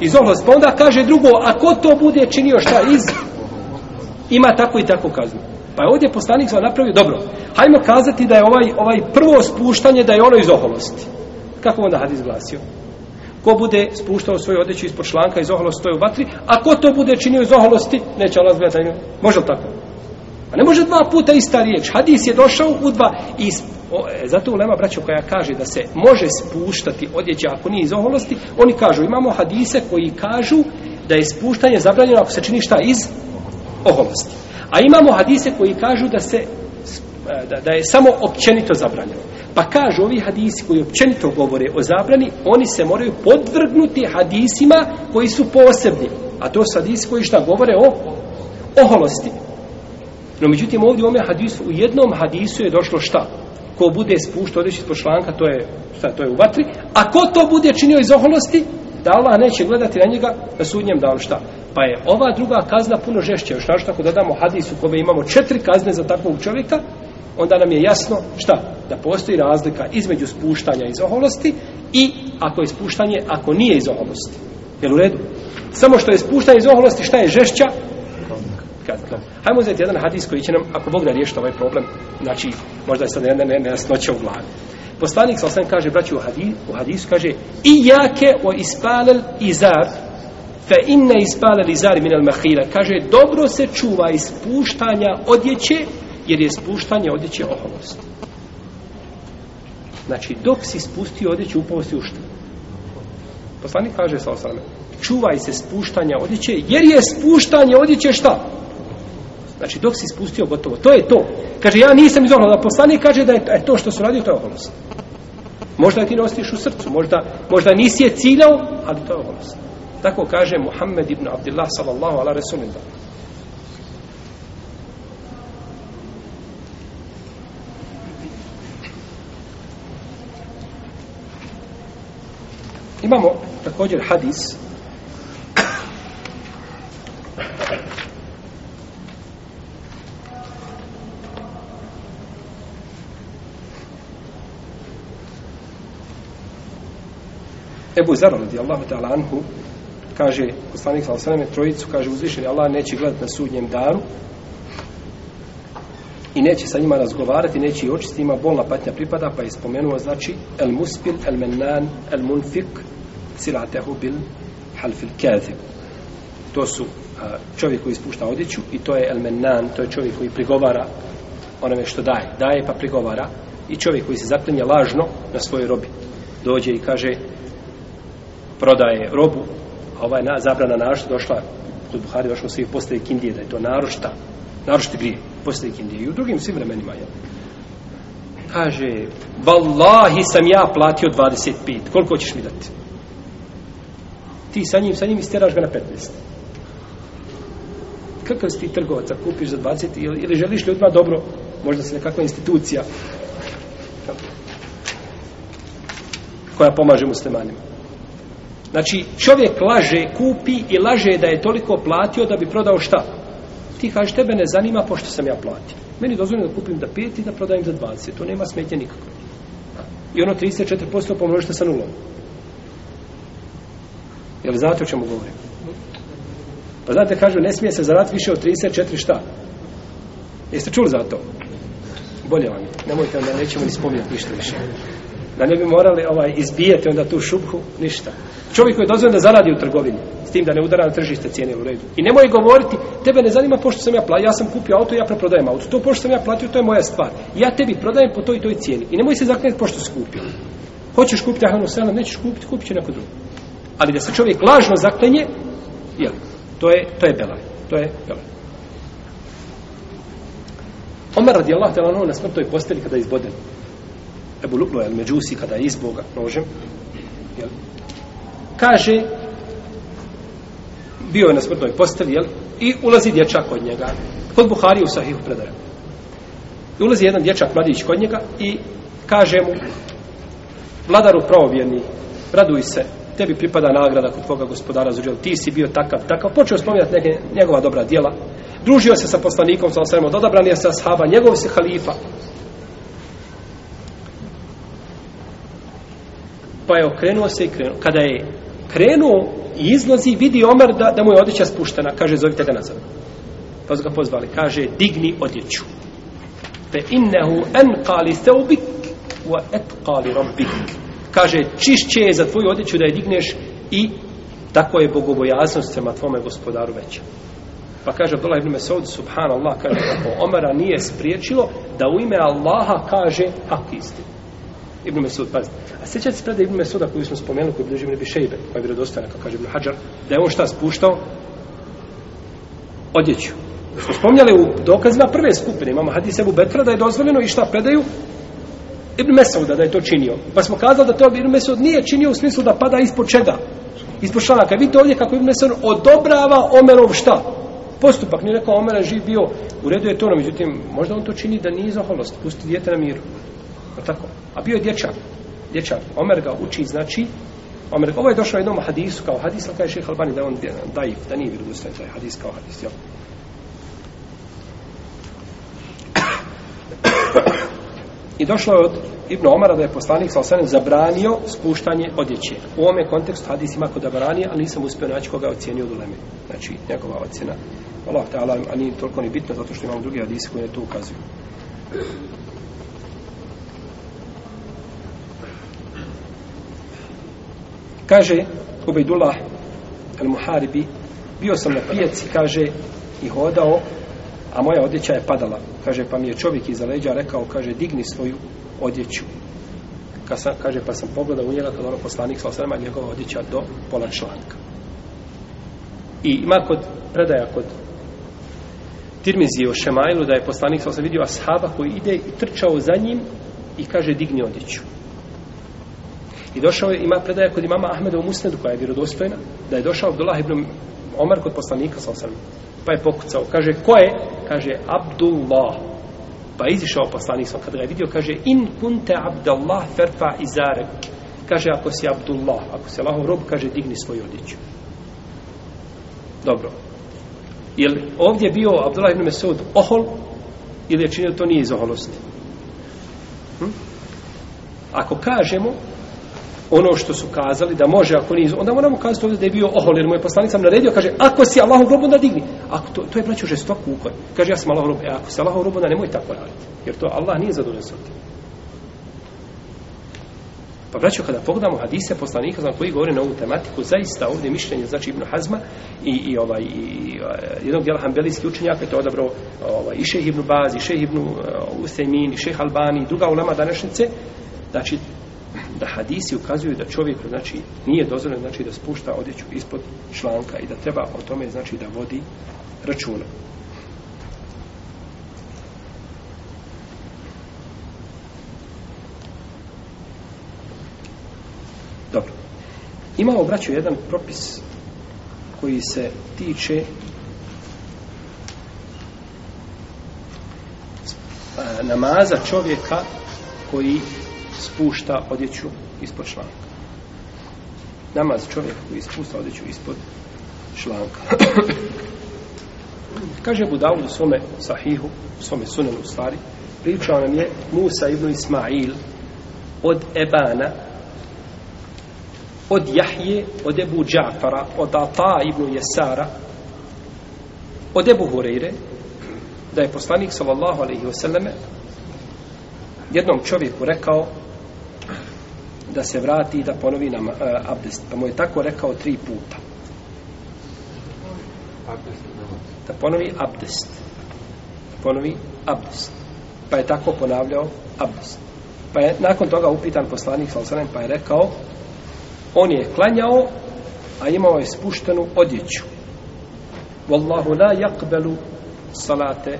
iz oholosti. Pa onda kaže drugo, ako to bude činio šta iz ima tako i tako kaznu. Pa je ovdje poslanik sam napravio dobro. Hajmo kazati da je ovaj, ovaj prvo spuštanje da je ono iz oholosti. Kako onda hadis glasio? Ko bude spuštao svoju odjeću iz pošlanka iz oholosti, to je u vatri. A ko to bude činio iz oholosti, neće Allah zbjeta ime. Može li tako? A ne može dva puta ista riječ. Hadis je došao u dva i O, e, zato ulema braćo koja kaže da se može spuštati odjeća ako nije iz oholosti, oni kažu imamo hadise koji kažu da je spuštanje zabranjeno ako se čini šta iz oholosti. A imamo hadise koji kažu da se da, da je samo općenito zabranjeno. Pa kažu ovi hadisi koji općenito govore o zabrani, oni se moraju podvrgnuti hadisima koji su posebni. A to su hadisi koji šta govore o oholosti. No međutim ovdje u ovome hadisu, u jednom hadisu je došlo šta? Ko bude spušta odreći ispod šlanka, to je, šta, to je u vatri. A ko to bude činio iz oholosti? Da Allah neće gledati na njega na sudnjem danu šta? Pa je ova druga kazna puno žešća. Još našto ako dodamo hadisu kome imamo četiri kazne za takvog čovjeka, onda nam je jasno šta? Da postoji razlika između spuštanja iz oholosti i ako je spuštanje, ako nije iz oholosti. Jel u redu? Samo što je spuštanje iz oholosti, šta je žešća? Kazna. Hajmo uzeti jedan hadis koji će nam, ako Bog da riješite ovaj problem, znači, možda je sad jedna ne, nejasnoća u glavi. Poslanik sa kaže, braći u hadisu, kaže, i jake o ispalel izar, fe inne ispale li zari minel mahira kaže dobro se čuva ispuštanja odjeće jer je spuštanje odjeće oholost znači dok si spustio odjeću upao si ušte poslanik kaže sa osrame čuvaj se spuštanja odjeće jer je spuštanje odjeće šta znači dok si spustio gotovo to je to kaže ja nisam iz oholosti poslanik kaže da je e, to što su radio to je oholost možda je ti ne ostiš u srcu možda, možda nisi je ciljao ali to je oholost Tako kaže Muhammed ibn Abdullah sallallahu ala resulim Imamo također hadis Ebu Zara radijallahu ta'ala anhu kaže poslanik sallallahu alejhi ve trojicu kaže uzvišeni Allah neće gledati na sudnjem daru i neće sa njima razgovarati neće i očistima njima bolna patnja pripada pa je spomenuo znači el muspil el mennan el munfik silatehu bil halfil kathib to su a, čovjek koji ispušta odjeću i to je el mennan to je čovjek koji prigovara onome što daje daje pa prigovara i čovjek koji se zaplenje lažno na svojoj robi dođe i kaže prodaje robu ovaj na, zabrana narošta došla kod Buhari došla svih postavi kindije da je to narošta narošti grije postavi kindije i u drugim svim vremenima je kaže vallahi sam ja platio 25 koliko ćeš mi dati ti sa njim sa njim isteraš ga na 15 kakav si ti trgovaca kupiš za 20 ili, ili želiš li odmah dobro možda se nekakva institucija koja pomaže muslimanima Znači, čovjek laže, kupi i laže da je toliko platio da bi prodao šta? Ti kažeš, tebe ne zanima pošto sam ja platio. Meni dozvoljeno da kupim da 5 i da prodajem za 20. To nema smetnje nikako. I ono 34% pomnožite sa nulom. Jel znate o čemu govorim? Pa znate, kažu, ne smije se zarati više od 34 šta? Jeste čuli za to? Bolje vam je. Nemojte vam da nećemo ni spominjati ništa više. više da ne bi morali ovaj izbijati onda tu šubhu, ništa. Čovjek koji je dozvoljen da zaradi u trgovini, s tim da ne udara na tržište cijene u redu. I nemoj govoriti, tebe ne zanima pošto sam ja platio, ja sam kupio auto, ja preprodajem auto. To pošto sam ja platio, to je moja stvar. Ja tebi prodajem po toj toj cijeni. I nemoj se zaklinati pošto si kupio. Hoćeš kupiti Ahanu Selam, nećeš kupiti, kupit će neko drugo. Ali da se čovjek lažno zaklenje, jel, to je, to je belaj. To je belaj. Omer radijallahu ta'ala na smrtoj posteli kada je izboden. Ebu Luklo je međusi kada je izboga nožem. Jel? Kaže, bio je na smrtnoj posteli, jel? I ulazi dječak kod njega. Kod Buhari u Sahihu predaje. I ulazi jedan dječak mladić kod njega i kaže mu, vladaru pravovjerni, raduj se, tebi pripada nagrada kod tvoga gospodara za ti si bio takav, takav, počeo spominjati neke, njegova dobra dijela, družio se sa poslanikom, sa osvrame, odabran je sa shaba, njegov se halifa, Pa je okrenuo se i krenuo. Kada je krenuo i izlazi, vidi Omer da, da mu je odjeća spuštena. Kaže, zovite ga nazad. Pa su ga pozvali. Kaže, digni odjeću. Fe innehu en kali seubik wa et kali rabbik. Kaže, čišće je za tvoju odjeću da je digneš i tako je bogobojaznost sema tvome gospodaru veća. Pa kaže Abdullah ibn Mesaud, subhanallah, kaže kako Omara nije spriječilo da u ime Allaha kaže hak istinu. Ibn Mesud, pazite. A sjećate se predaje Ibn Mesuda koju smo spomenuli, koju bilježi Ibn Bišejbe, koja je bilo dostana, kao kaže Ibn Hajar, da je on šta spuštao? Odjeću. Da smo spomnjali u dokazima prve skupine, imamo Hadis Ebu Betra, da je dozvoljeno i šta predaju? Ibn Mesuda da je to činio. Pa smo kazali da to Ibn Mesud nije činio u smislu da pada ispod čega? Ispod članaka. Vidite ovdje kako Ibn Mesud odobrava Omerov šta? Postupak. Nije rekao Omer živ bio, u redu je to, no, međutim, možda on to čini da nije zaholost. Pusti djete na miru. Je tako? A bio je dječak. Dječak. Omer ga uči, znači, Omer, ovo je došao jednom hadisu kao hadis, ali kaže šeha Albani da on daif, da nije vjerodostojan taj hadis kao hadis, jel? I došlo je od Ibn Omara da je poslanik sa osanem zabranio spuštanje odjeće. U ovome kontekstu hadis ima kod Abarani, ali nisam uspio naći koga ocijenio od Uleme. Znači, njegova ocjena. Allah, ta'ala, a nije toliko ni bitno, zato što imamo drugi hadisi koji ne to ukazuju. Kaže Ubejdullah al-Muharibi, bio sam na pijaci, kaže, i hodao, a moja odjeća je padala. Kaže, pa mi je čovjek iza leđa rekao, kaže, digni svoju odjeću. Kasa, kaže, pa sam pogledao u njega, kada ono poslanik sa osrema njegova odjeća do pola članka. I ima kod predaja kod Tirmizi o Šemajlu da je poslanik sa osrema vidio ashaba koji ide i trčao za njim i kaže, digni odjeću. I došao je, ima predaja kod imama Ahmeda u Musnedu, koja je vjerodostojna, da je došao Abdullah ibn Omar kod poslanika, sa osam, pa je pokucao. Kaže, ko je? Kaže, Abdullah. Pa je izišao poslanik, kada ga je vidio, kaže, in kunte Abdullah ferfa izarek. Kaže, ako si Abdullah, ako si Allahov rob, kaže, digni svoju odiću. Dobro. Je li ovdje bio Abdullah ibn Mesud ohol, ili je činio to nije iz oholosti? Hm? Ako kažemo, ono što su kazali da može ako nije onda moramo kazati ovdje da je bio ohol jer mu je poslanik sam naredio kaže ako si Allahu grob onda digni ako to, to je braćo žestok ukor kaže ja sam Allahu grob e, ako si Allahu grob onda nemoj tako raditi jer to Allah nije zadužen sa tim pa braćo kada pogledamo hadise poslanika znam koji govore na ovu tematiku zaista ovdje mišljenje znači Ibn Hazma i, i, ovaj, i, i jednog djela hambelijski učenjaka je to odabrao ovaj, i šeh Ibn Bazi, i šeh Ibn uh, Usemin, i šeh Albani i druga ulema današnjice znači da hadisi ukazuju da čovjeku znači nije dozvoljeno znači da spušta odjeću ispod članka i da treba o tome znači da vodi računa. Dobro. Imamo braćo jedan propis koji se tiče namaza čovjeka koji spušta odjeću ispod šlanka. Namaz čovjek koji spusta odjeću ispod šlanka. Kaže Abu Dawud u svome sahihu, u svome sunanu stvari, pričao nam je Musa ibn Ismail od Ebana, od Jahje, od Ebu Džafara, od Ata ibn Jesara, od Ebu Hureyre, da je poslanik sallallahu alaihi wasallam jednom čovjeku rekao da se vrati i da ponovi nam uh, e, abdest. Pa mu je tako rekao tri puta. Da ponovi abdest. Da ponovi abdest. Pa je tako ponavljao abdest. Pa je nakon toga upitan poslanik Salosanem pa je rekao on je klanjao a imao je spuštenu odjeću. Wallahu la yaqbalu salate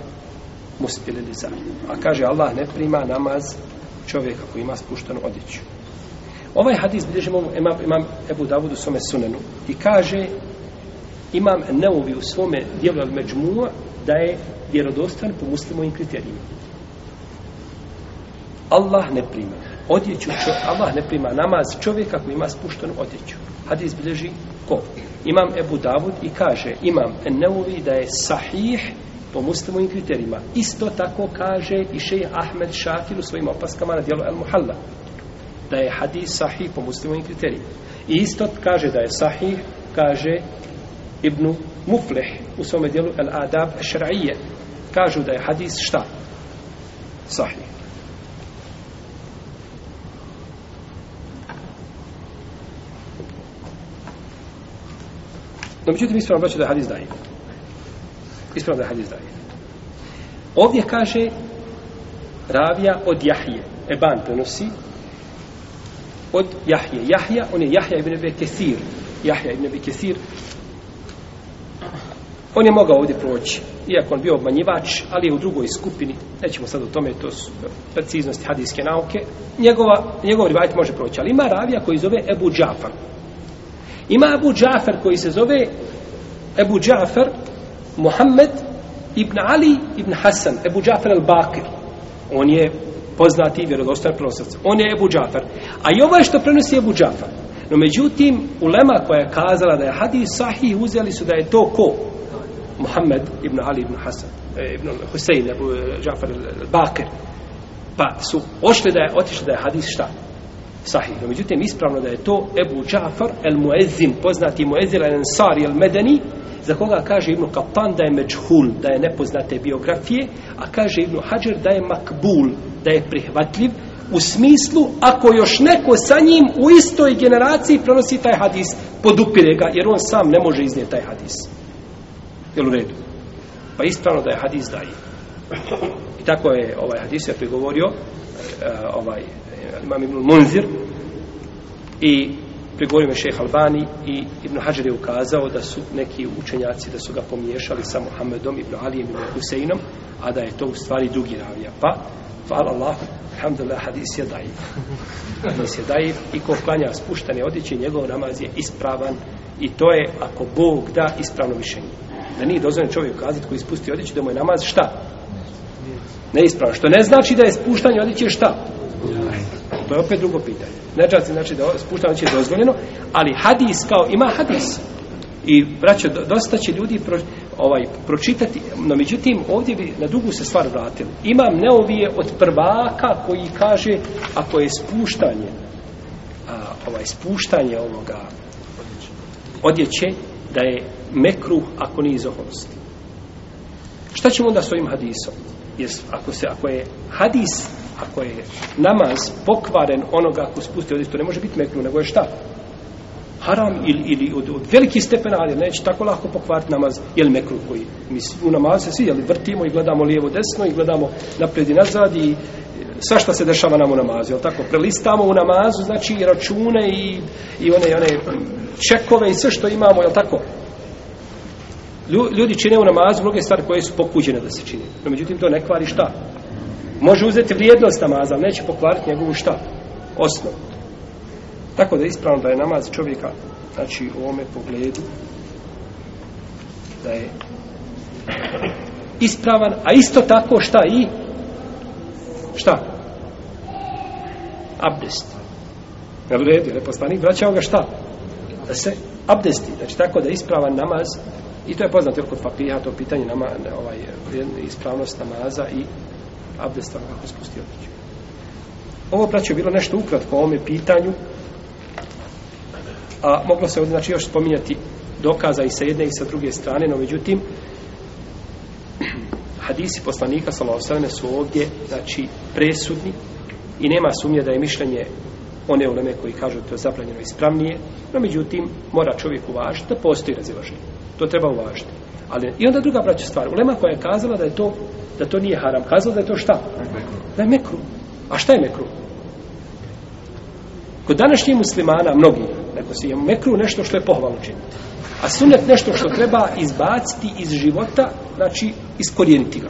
muspilili za. A kaže Allah ne prima namaz čovjeka koji ima spuštenu odjeću. Ovaj hadis bilježi imam, imam Ebu Davud u svome sunenu i kaže imam neovi u svome dijelu al međmua da je vjerodostan po muslimovim kriterijima. Allah ne prima odjeću, čo, Allah ne prima namaz čovjeka koji ima spuštenu odjeću. Hadis bilježi ko? Imam Ebu Davud i kaže imam neovi da je sahih po muslimovim kriterijima. Isto tako kaže i šeji Ahmed Šakir u svojim opaskama na dijelu al-Muhalla da je hadis sahih po muslimovim kriterijima. I isto kaže da je sahih, kaže Ibn Mufleh u svome dijelu El Adab Šra'ije. Kažu da je hadis šta? Sahih. No, međutim, ispravno braće da je hadis dajiv. Ispravno da je hadis dajiv. Ovdje kaže ravija od Jahije. Eban prenosi od Jahje. Jahja, on je Jahja ibn Ebi Kesir. Jahja ibn Ebi Kesir. On je mogao ovdje proći, iako on bio obmanjivač, ali je u drugoj skupini, nećemo sad o tome, to su preciznosti hadijske nauke, njegova, njegov rivajt može proći, ali ima ravija koji zove Ebu Džafar. Ima Ebu Džafar koji se zove Ebu Džafar Muhammed ibn Ali ibn Hasan, Ebu Džafar al-Bakir. On je poznati vjerodostojan prenosac. On je Ebu Džafar. A i ovaj što prenosi Ebu Džafar. No međutim, ulema koja je kazala da je hadis sahih, uzeli su da je to ko? Muhammed ibn Ali ibn Hasan, e, ibn Husein, Ebu e, Džafar, Bakir. Pa su ošli da je, otišli da je hadis šta? sahih. No, međutim, ispravno da je to Ebu Džafar el Muezzin, poznati Muezzin el Ansari el Medeni, za koga kaže Ibnu Kapan da je Međhul, da je nepoznate biografije, a kaže Ibnu Hajar da je Makbul, da je prihvatljiv, u smislu ako još neko sa njim u istoj generaciji prenosi taj hadis, podupire ga, jer on sam ne može iznijeti taj hadis. Jel u redu? Pa ispravno da je hadis daji. I tako je ovaj hadis je prigovorio Eh, ovaj imam Ibn Munzir i prigovorio je šejh Albani i Ibn Hajar je ukazao da su neki učenjaci da su ga pomiješali sa Muhammedom Ibn Alijem i Huseinom a da je to u stvari drugi ravija pa Hvala Allah, alhamdulillah, hadis je dajiv. Hadis je dajiv i ko klanja spuštane odjeće, njegov namaz je ispravan i to je, ako Bog da, ispravno mišljenje. Da nije dozvan čovjek kazati koji spusti odjeće, da mu je namaz šta? neispravan. Što ne znači da je spuštanje odjeće šta? To je opet drugo pitanje. Nečasti znači, znači da spuštanje odjeće je dozvoljeno, ali hadis kao ima hadis. I braćo, dosta će ljudi pro, ovaj, pročitati, no međutim ovdje bi na dugu se stvar vratili. Imam neovije od prvaka koji kaže, ako je spuštanje a, ovaj, spuštanje ovoga odjeće, da je mekruh ako nije izoholosti. Šta ćemo onda s ovim hadisom? jer ako, se, ako je hadis, ako je namaz pokvaren onoga ako spusti odis, to ne može biti meknu, nego je šta? Haram ili, ili od, od veliki stepen, ali neće tako lahko pokvariti namaz, je li meknu koji? Mi u namaz se svi, jel, vrtimo i gledamo lijevo desno i gledamo napred i nazad i e, sva šta se dešava nam u namazu, jel tako? Prelistamo u namazu, znači i račune i, i one, one čekove i sve što imamo, jel tako? ljudi čine u namazu mnoge stvari koje su pokuđene da se čine. No, međutim, to ne kvari šta? Može uzeti vrijednost namaza, ali neće pokvariti njegovu šta? Osnovu. Tako da je ispravno da je namaz čovjeka, znači u ovome pogledu, da je ispravan, a isto tako šta i? Šta? Abdest. Na vredi, ne postani, vraćao ga šta? Da se abdesti. Znači tako da je ispravan namaz I to je poznato kod papiha, to pitanje nama, ovaj, ispravnost namaza i abdestan kako spusti otiću. Ovo praće bilo nešto ukratko o ome pitanju, a moglo se ovdje znači, još spominjati dokaza i sa jedne i sa druge strane, no međutim, hadisi poslanika Salosavne su ovdje znači, presudni i nema sumnje da je mišljenje one uleme koji kažu to je zabranjeno ispravnije, no međutim, mora čovjek uvažiti da postoji razivaženje. To treba uvažiti. Ali, I onda druga braća stvar. Ulema koja je kazala da je to, da to nije haram. Kazala da je to šta? Da je mekru. A šta je mekru? Kod današnjih muslimana, mnogi, neko si je mekru nešto što je pohvalno činiti. A sunet nešto što treba izbaciti iz života, znači iskorijeniti ga.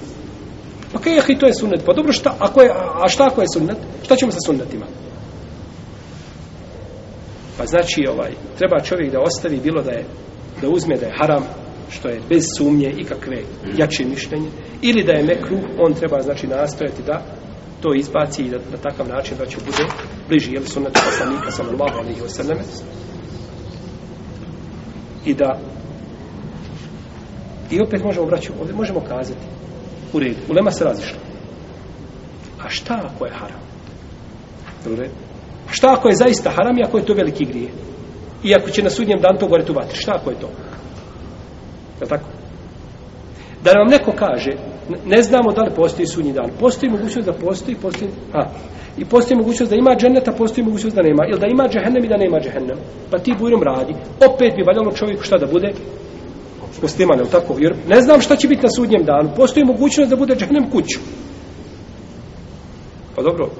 Pa kaj okay, je, to je sunet. Pa dobro, šta, ako je, a šta ako je sunet? Šta ćemo sa sunetima? Pa znači, ovaj, treba čovjek da ostavi bilo da je da uzme da je haram, što je bez sumnje i kakve jače mišljenje, ili da je mekruh, on treba znači nastojati da to izbaci i da na takav način da znači, će bude bliži jel su na to poslanika sallallahu alejhi ve selleme i da i opet možemo obraćati ovdje možemo kazati u redu ulema se razišla a šta ako je haram dobro a šta ako je zaista haram i ako je to veliki grijeh iako će na sudnjem dan to gore tu vatri. Šta ako je to? Je tako? Da nam neko kaže, ne znamo da li postoji sudnji dan. Postoji mogućnost da postoji, postoji, a, i postoji mogućnost da ima dženeta, postoji mogućnost da nema. Ili da ima džehennem i da nema džehennem. Pa ti bujrom radi. Opet bi valjalo čovjeku šta da bude? Musliman, je tako? Jer ne znam šta će biti na sudnjem danu. Postoji mogućnost da bude džehennem kuću. Pa dobro,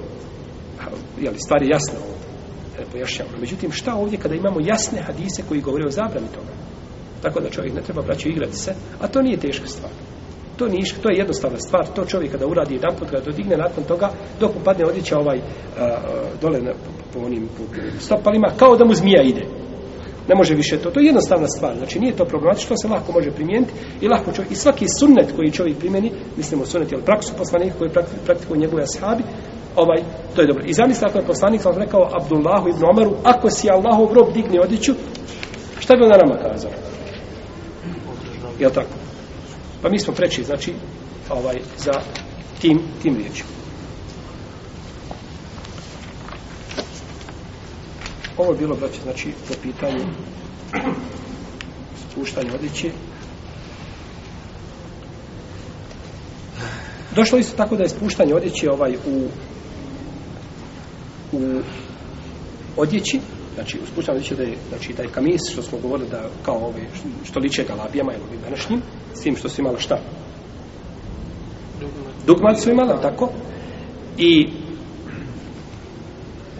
jeli, stvar je jasna ovo pojašnjava. Međutim, šta ovdje kada imamo jasne hadise koji govore o zabrani toga? Tako da čovjek ne treba braću igrati se, a to nije teška stvar. To nije, to je jednostavna stvar. To čovjek kada uradi jedan put, kada dodigne nakon toga, dok mu padne odjeća ovaj a, a, dole na, po, po onim po, stopalima, kao da mu zmija ide. Ne može više to. To je jednostavna stvar. Znači nije to problematično, se lahko može primijeniti i lahko čovjek, i svaki sunnet koji čovjek primjeni, mislimo sunnet je praksu poslanika koji praktikuje njegove ashabi, ovaj, to je dobro. I zamisli ako je poslanik sam rekao Abdullahu ibn Omaru, ako si Allahov rob digni odiću, šta bi onda nama kazao? Je li tako? Pa mi smo preči, znači, ovaj, za tim, tim riječima. Ovo je bilo, braće, znači, za pitanje spuštanje odjeće. Došlo isto tako da je spuštanje odjeće ovaj u u odjeći, znači u spuštanju odjeće da je, znači taj kamis, što smo govorili da kao ove, što liče galabijama ili ovim današnjim, s tim što su imala šta? Dugmat su imala, tako? I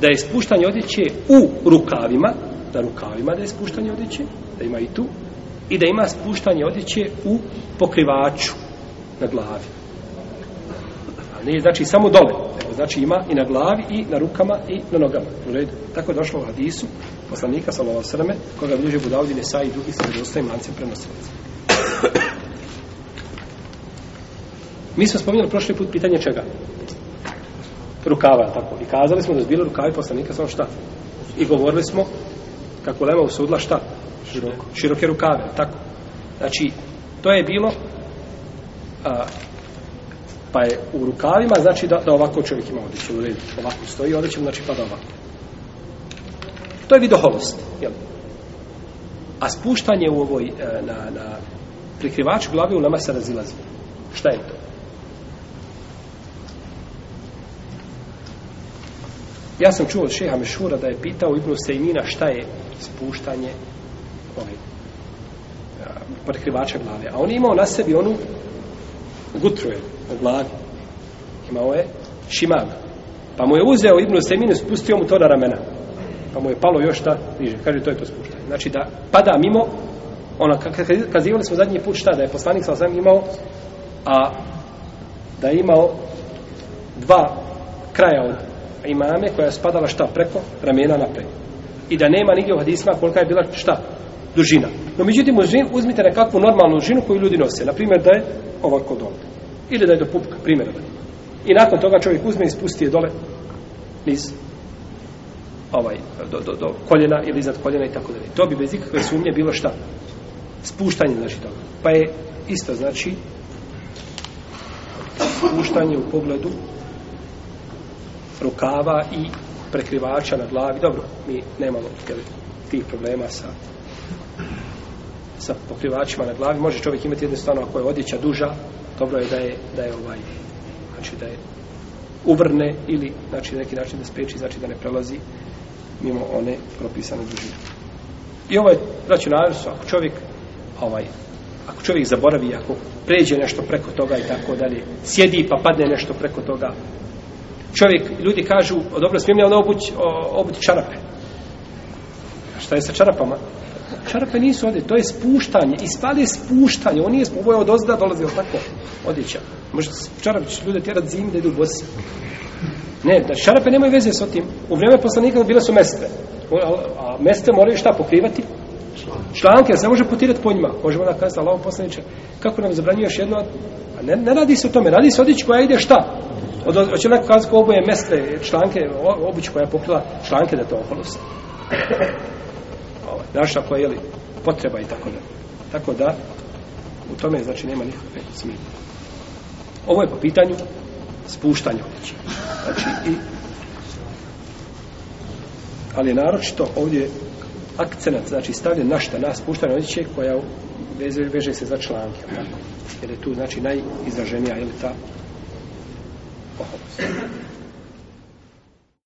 da je spuštanje odjeće u rukavima, da rukavima da je spuštanje odjeće, da ima i tu, i da ima spuštanje odjeće u pokrivaču na glavi. Ali nije znači samo dole, nego znači ima i na glavi i na rukama i na nogama. U redu. Tako je došlo u hadisu poslanika sallallahu alejhi ve selleme koga bliže budao dine sa i drugi sa dostojnim lancem prenosioca. Mi smo spominjali prošli put pitanje čega? Rukava, tako. I kazali smo da su bile rukave poslanika samo šta? I govorili smo kako lema usudla šta? Široko. Široke rukave, tako. Znači, to je bilo a, pa je u rukavima, znači da, da ovako čovjek ima odjeću, u redu, ovako stoji odjeću, znači pada ovako. To je vidoholost, jel? A spuštanje u ovoj, e, na, na prikrivač glave u nama se razilazi. Šta je to? Ja sam čuo od šeha Mešura da je pitao Ibnu Sejmina šta je spuštanje ovaj, e, prekrivača glave. A on je imao na sebi onu gutruje u glavi. Imao je šimak. Pa mu je uzeo Ibnu Semine, spustio mu to na ramena. Pa mu je palo još ta niže. Kaže, to je to spuštanje. Znači da pada mimo, ono, kazivali smo zadnji put šta, da je poslanik sa osam imao, a da je imao dva kraja od imame koja je spadala šta preko ramena napred. I da nema nigdje u hadisma kolika je bila šta dužina. No međutim uzmite nekakvu normalnu dužinu koju ljudi nose. Naprimjer da je ovako dobro ili da je do pupka, primjer. I nakon toga čovjek uzme i spusti je dole niz ovaj, do, do, do koljena ili iznad koljena i tako dalje. To bi bez ikakve sumnje bilo šta? Spuštanje, znači toga. Pa je isto, znači, spuštanje u pogledu rukava i prekrivača na glavi. Dobro, mi nemamo tih problema sa sa pokrivačima na glavi, može čovjek imati jednostavno ako je odjeća duža, dobro je da je da je ovaj znači da je uvrne ili znači neki način da speči, znači da ne prelazi mimo one propisane dužine. I ovo je racionalno, znači, ako čovjek ovaj ako čovjek zaboravi, ako pređe nešto preko toga i tako dalje, sjedi pa padne nešto preko toga. Čovjek, ljudi kažu, dobro, smijem li ono obući, obući čarape? Šta je sa čarapama? Čarape nisu ovdje, to je spuštanje. Ispali je spuštanje, on nije spuštanje, ovo je od ozda dolazi, ili tako, odjeća. Možda čarape će ljude tjerat zimi da idu bosi. Ne, da čarape nemaju veze s tim. U vrijeme poslanika bile su mestre. A, a mestre moraju šta pokrivati? Članke, se ne može potirati po njima. Možemo da kazati, Allahom poslaniče, kako nam zabranjuje još jedno? A ne, ne radi se o tome, radi se odjeći koja ide šta? Od, hoće neko kazati ko oboje mestre, članke, obuć koja je pokrila članke da to okolo znaš ako je li, potreba i tako da. Tako da, u tome znači nema nikakve smije. Ovo je po pitanju spuštanja odjeće. Znači i ali je naročito ovdje akcenat, znači stavljen na šta, na spuštanje odjeće koja veže, veže se za članke. Tako? Jer je tu znači najizraženija, je li ta pohodnost.